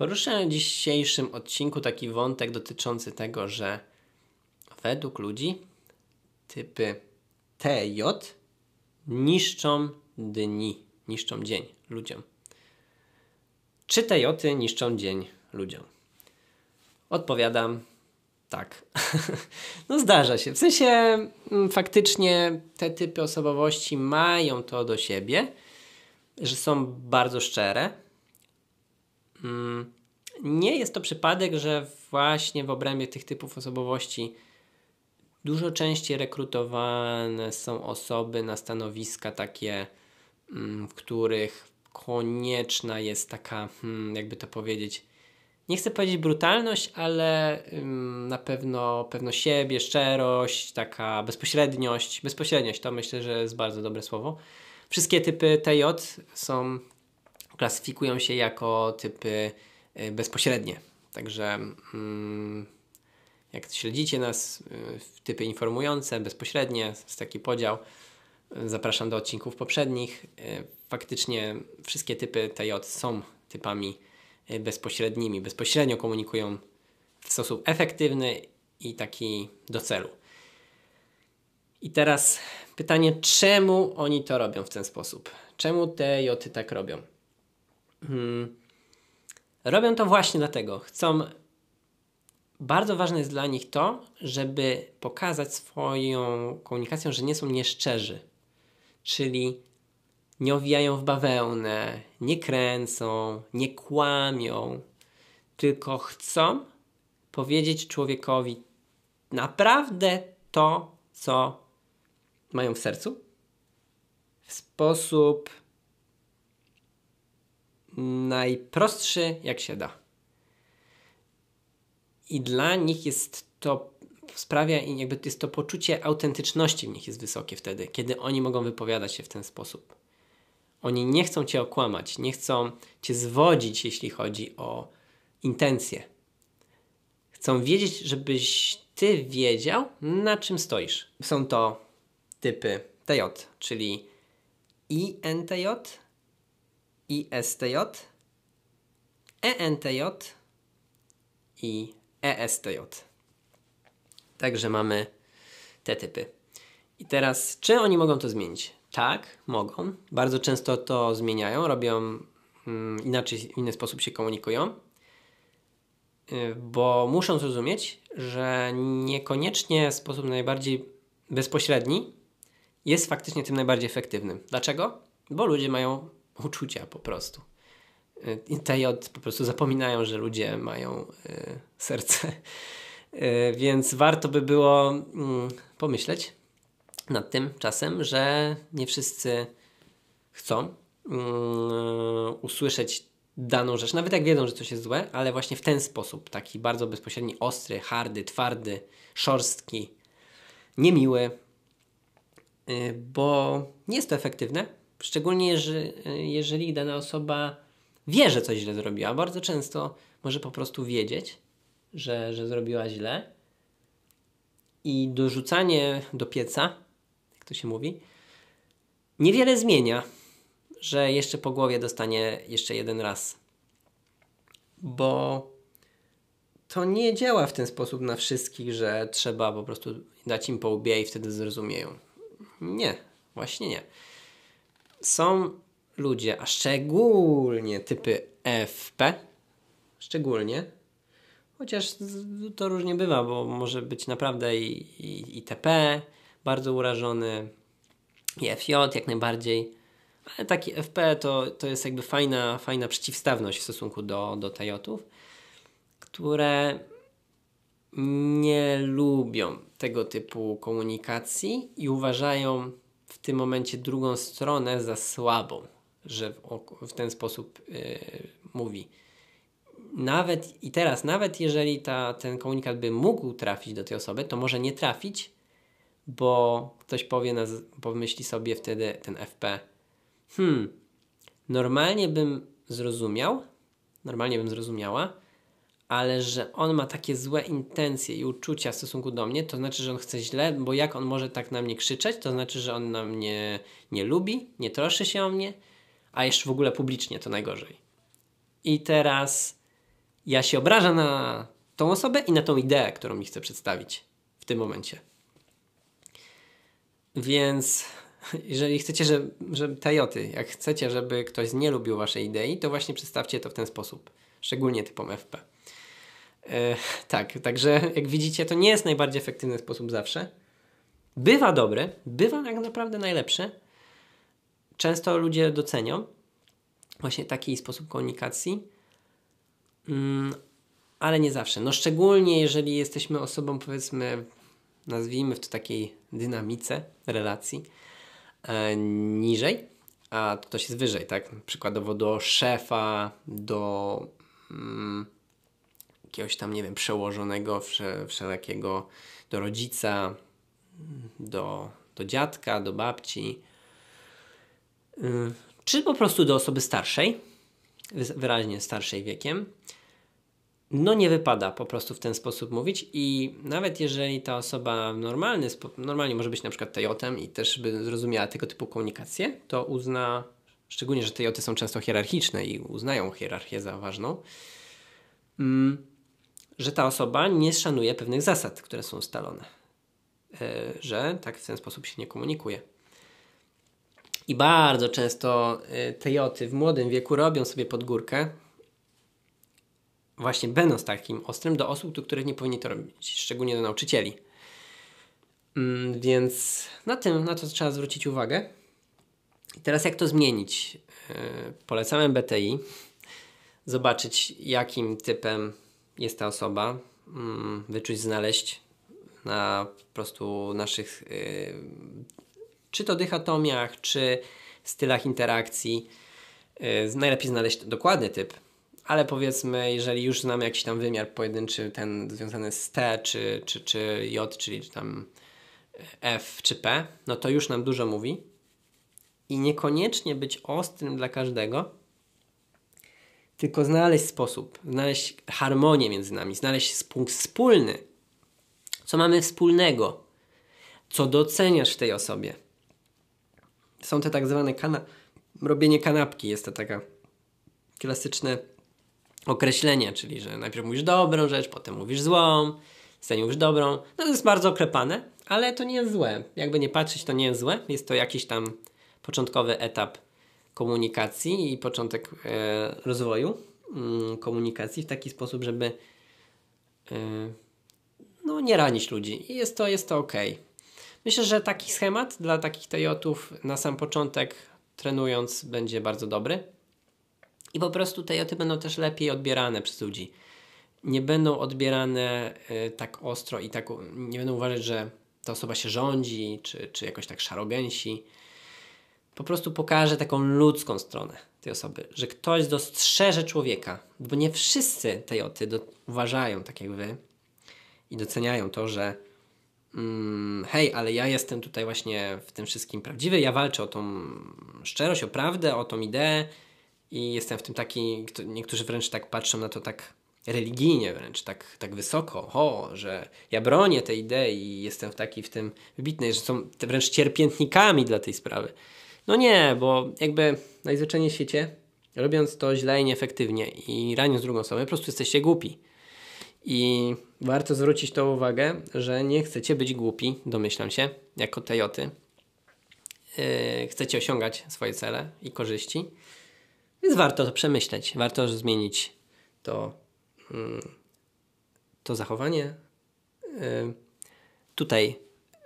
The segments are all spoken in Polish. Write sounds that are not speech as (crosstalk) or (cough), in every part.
Poruszę w dzisiejszym odcinku taki wątek dotyczący tego, że według ludzi typy TJ niszczą dni, niszczą dzień ludziom. Czy TJ niszczą dzień ludziom? Odpowiadam tak. (laughs) no zdarza się. W sensie mm, faktycznie te typy osobowości mają to do siebie, że są bardzo szczere. Mm, nie jest to przypadek, że właśnie w obrębie tych typów osobowości dużo częściej rekrutowane są osoby na stanowiska takie, mm, w których konieczna jest taka, jakby to powiedzieć, nie chcę powiedzieć brutalność, ale ym, na pewno pewno siebie, szczerość, taka bezpośredniość. Bezpośredniość to myślę, że jest bardzo dobre słowo. Wszystkie typy TJ są, klasyfikują się jako typy y, bezpośrednie. Także ym, jak śledzicie nas, y, typy informujące, bezpośrednie, jest taki podział. Zapraszam do odcinków poprzednich. Y, faktycznie wszystkie typy TJ są typami Y, bezpośrednimi, bezpośrednio komunikują w sposób efektywny i taki do celu. I teraz pytanie, czemu oni to robią w ten sposób? Czemu te joty tak robią? Hmm. Robią to właśnie dlatego. Chcą. Bardzo ważne jest dla nich to, żeby pokazać swoją komunikacją, że nie są nieszczerzy. Czyli nie owijają w bawełnę, nie kręcą, nie kłamią, tylko chcą powiedzieć człowiekowi naprawdę to, co mają w sercu, w sposób najprostszy, jak się da. I dla nich jest to sprawia i jakby jest to poczucie autentyczności w nich jest wysokie wtedy, kiedy oni mogą wypowiadać się w ten sposób. Oni nie chcą cię okłamać, nie chcą cię zwodzić, jeśli chodzi o intencje. Chcą wiedzieć, żebyś ty wiedział, na czym stoisz. Są to typy TJ, czyli INTJ, ISTJ, ENTJ i ESTJ. Także mamy te typy. I teraz, czy oni mogą to zmienić? Tak, mogą. Bardzo często to zmieniają, robią mm, inaczej, w inny sposób się komunikują, y, bo muszą zrozumieć, że niekoniecznie sposób najbardziej bezpośredni jest faktycznie tym najbardziej efektywnym. Dlaczego? Bo ludzie mają uczucia po prostu. I TJ po prostu zapominają, że ludzie mają y, serce. Y, więc warto by było y, pomyśleć, nad tym czasem, że nie wszyscy chcą yy, usłyszeć daną rzecz, nawet jak wiedzą, że coś jest złe, ale właśnie w ten sposób, taki bardzo bezpośredni, ostry, hardy, twardy, szorstki, niemiły, yy, bo nie jest to efektywne, szczególnie jeżeli, jeżeli dana osoba wie, że coś źle zrobiła. Bardzo często może po prostu wiedzieć, że, że zrobiła źle i dorzucanie do pieca to się mówi, niewiele zmienia, że jeszcze po głowie dostanie jeszcze jeden raz. Bo to nie działa w ten sposób na wszystkich, że trzeba po prostu dać im po łbie i wtedy zrozumieją. Nie, właśnie nie. Są ludzie, a szczególnie typy FP, szczególnie, chociaż to różnie bywa, bo może być naprawdę i, i, i TP, bardzo urażony. I FJ jak najbardziej. Ale taki FP to, to jest jakby fajna, fajna przeciwstawność w stosunku do, do Tajotów, które nie lubią tego typu komunikacji i uważają w tym momencie drugą stronę za słabą, że w, w ten sposób yy, mówi. Nawet i teraz, nawet jeżeli ta, ten komunikat by mógł trafić do tej osoby, to może nie trafić, bo ktoś powie, na, pomyśli sobie wtedy ten FP, hmm, normalnie bym zrozumiał, normalnie bym zrozumiała, ale że on ma takie złe intencje i uczucia w stosunku do mnie, to znaczy, że on chce źle, bo jak on może tak na mnie krzyczeć, to znaczy, że on na mnie nie lubi, nie troszczy się o mnie, a jeszcze w ogóle publicznie to najgorzej. I teraz ja się obrażam na tą osobę i na tą ideę, którą mi chcę przedstawić w tym momencie. Więc jeżeli chcecie, że, że Toyoty, jak chcecie, żeby ktoś nie lubił waszej idei, to właśnie przedstawcie to w ten sposób, szczególnie typom FP. E, tak, także jak widzicie, to nie jest najbardziej efektywny sposób zawsze. Bywa dobry, bywa tak naprawdę najlepszy. Często ludzie docenią właśnie taki sposób komunikacji, mm, ale nie zawsze. No szczególnie jeżeli jesteśmy osobą, powiedzmy, nazwijmy w to takiej dynamice relacji e, niżej, a ktoś jest wyżej, tak? Przykładowo do szefa, do mm, jakiegoś tam, nie wiem, przełożonego wsze, wszelakiego, do rodzica, do, do dziadka, do babci, yy, czy po prostu do osoby starszej, wyraźnie starszej wiekiem, no nie wypada po prostu w ten sposób mówić i nawet jeżeli ta osoba normalny, normalnie może być na przykład tejotem i też by zrozumiała tego typu komunikację, to uzna, szczególnie, że tejoty są często hierarchiczne i uznają hierarchię za ważną, mm, że ta osoba nie szanuje pewnych zasad, które są ustalone. E, że tak w ten sposób się nie komunikuje. I bardzo często e, tejoty w młodym wieku robią sobie podgórkę, właśnie będąc takim ostrym do osób, do których nie powinni to robić, szczególnie do nauczycieli. Mm, więc na tym, na to trzeba zwrócić uwagę. I teraz jak to zmienić? E, polecamy BTI, zobaczyć jakim typem jest ta osoba, mm, wyczuć, znaleźć na po prostu naszych yy, czy to dychotomiach, czy stylach interakcji. Yy, najlepiej znaleźć dokładny typ, ale powiedzmy, jeżeli już znamy jakiś tam wymiar pojedynczy, ten związany z T, czy, czy, czy J, czyli tam F czy P, no to już nam dużo mówi. I niekoniecznie być ostrym dla każdego, tylko znaleźć sposób, znaleźć harmonię między nami, znaleźć punkt wspólny. Co mamy wspólnego? Co doceniasz w tej osobie? Są te tak zwane kana robienie kanapki. Jest to taka klasyczne określenie, czyli że najpierw mówisz dobrą rzecz, potem mówisz złą, zanim mówisz dobrą. No to jest bardzo oklepane, ale to nie jest złe. Jakby nie patrzeć, to nie jest złe. Jest to jakiś tam początkowy etap komunikacji i początek e, rozwoju mm, komunikacji w taki sposób, żeby e, no, nie ranić ludzi. I jest to, jest to ok. Myślę, że taki schemat dla takich tejotów na sam początek trenując będzie bardzo dobry. I po prostu tejoty będą też lepiej odbierane przez ludzi. Nie będą odbierane y, tak ostro i tak nie będą uważać, że ta osoba się rządzi, czy, czy jakoś tak szarogęsi po prostu pokaże taką ludzką stronę tej osoby, że ktoś dostrzeże człowieka, bo nie wszyscy tejoty do, uważają tak jak wy i doceniają to, że mm, hej, ale ja jestem tutaj właśnie w tym wszystkim prawdziwy, ja walczę o tą szczerość, o prawdę, o tą ideę i jestem w tym taki, niektórzy wręcz tak patrzą na to tak religijnie wręcz, tak, tak wysoko, o, że ja bronię tej idei i jestem w taki w tym wybitny, że są wręcz cierpiętnikami dla tej sprawy. No nie, bo jakby najzwyczajniej w świecie, robiąc to źle i nieefektywnie i raniąc drugą osobę, po prostu jesteście głupi. I warto zwrócić to uwagę, że nie chcecie być głupi, domyślam się, jako tejoty. Yy, chcecie osiągać swoje cele i korzyści. Więc warto to przemyśleć, warto zmienić to, yy, to zachowanie. Yy, tutaj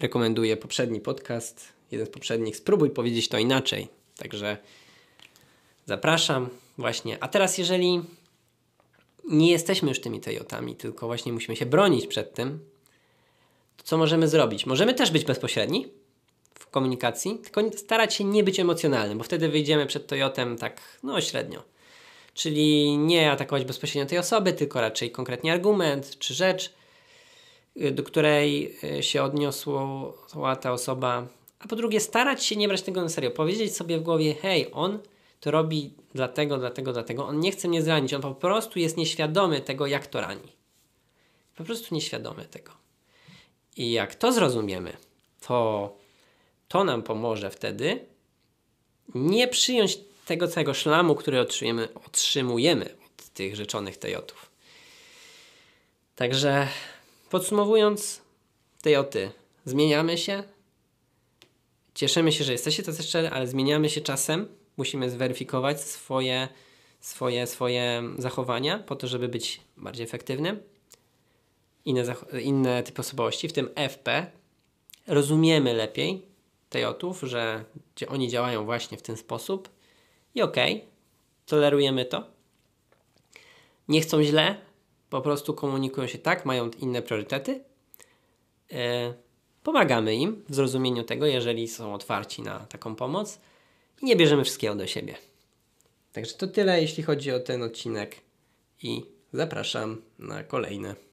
rekomenduję poprzedni podcast jeden z poprzednich, spróbuj powiedzieć to inaczej. Także zapraszam właśnie. A teraz, jeżeli nie jesteśmy już tymi Toyotami, tylko właśnie musimy się bronić przed tym, to co możemy zrobić? Możemy też być bezpośredni w komunikacji, tylko starać się nie być emocjonalnym, bo wtedy wyjdziemy przed Toyotem tak, no średnio. Czyli nie atakować bezpośrednio tej osoby, tylko raczej konkretnie argument czy rzecz, do której y, się odniosła ta osoba a po drugie starać się nie brać tego na serio, powiedzieć sobie w głowie, hej, on to robi dlatego, dlatego, dlatego, on nie chce mnie zranić, on po prostu jest nieświadomy tego, jak to rani. Po prostu nieświadomy tego. I jak to zrozumiemy, to to nam pomoże wtedy nie przyjąć tego całego szlamu, który otrzymujemy, otrzymujemy od tych rzeczonych tejotów. Także podsumowując, Tejoty, zmieniamy się. Cieszymy się, że jesteście tacy szczerzy, ale zmieniamy się czasem. Musimy zweryfikować swoje, swoje, swoje zachowania po to, żeby być bardziej efektywnym. Inne, inne typy osobowości, w tym FP, rozumiemy lepiej Tejotów, że oni działają właśnie w ten sposób i okej, okay, tolerujemy to. Nie chcą źle, po prostu komunikują się tak, mają inne priorytety. E, pomagamy im w zrozumieniu tego, jeżeli są otwarci na taką pomoc i nie bierzemy wszystkiego do siebie. Także to tyle, jeśli chodzi o ten odcinek i zapraszam na kolejne.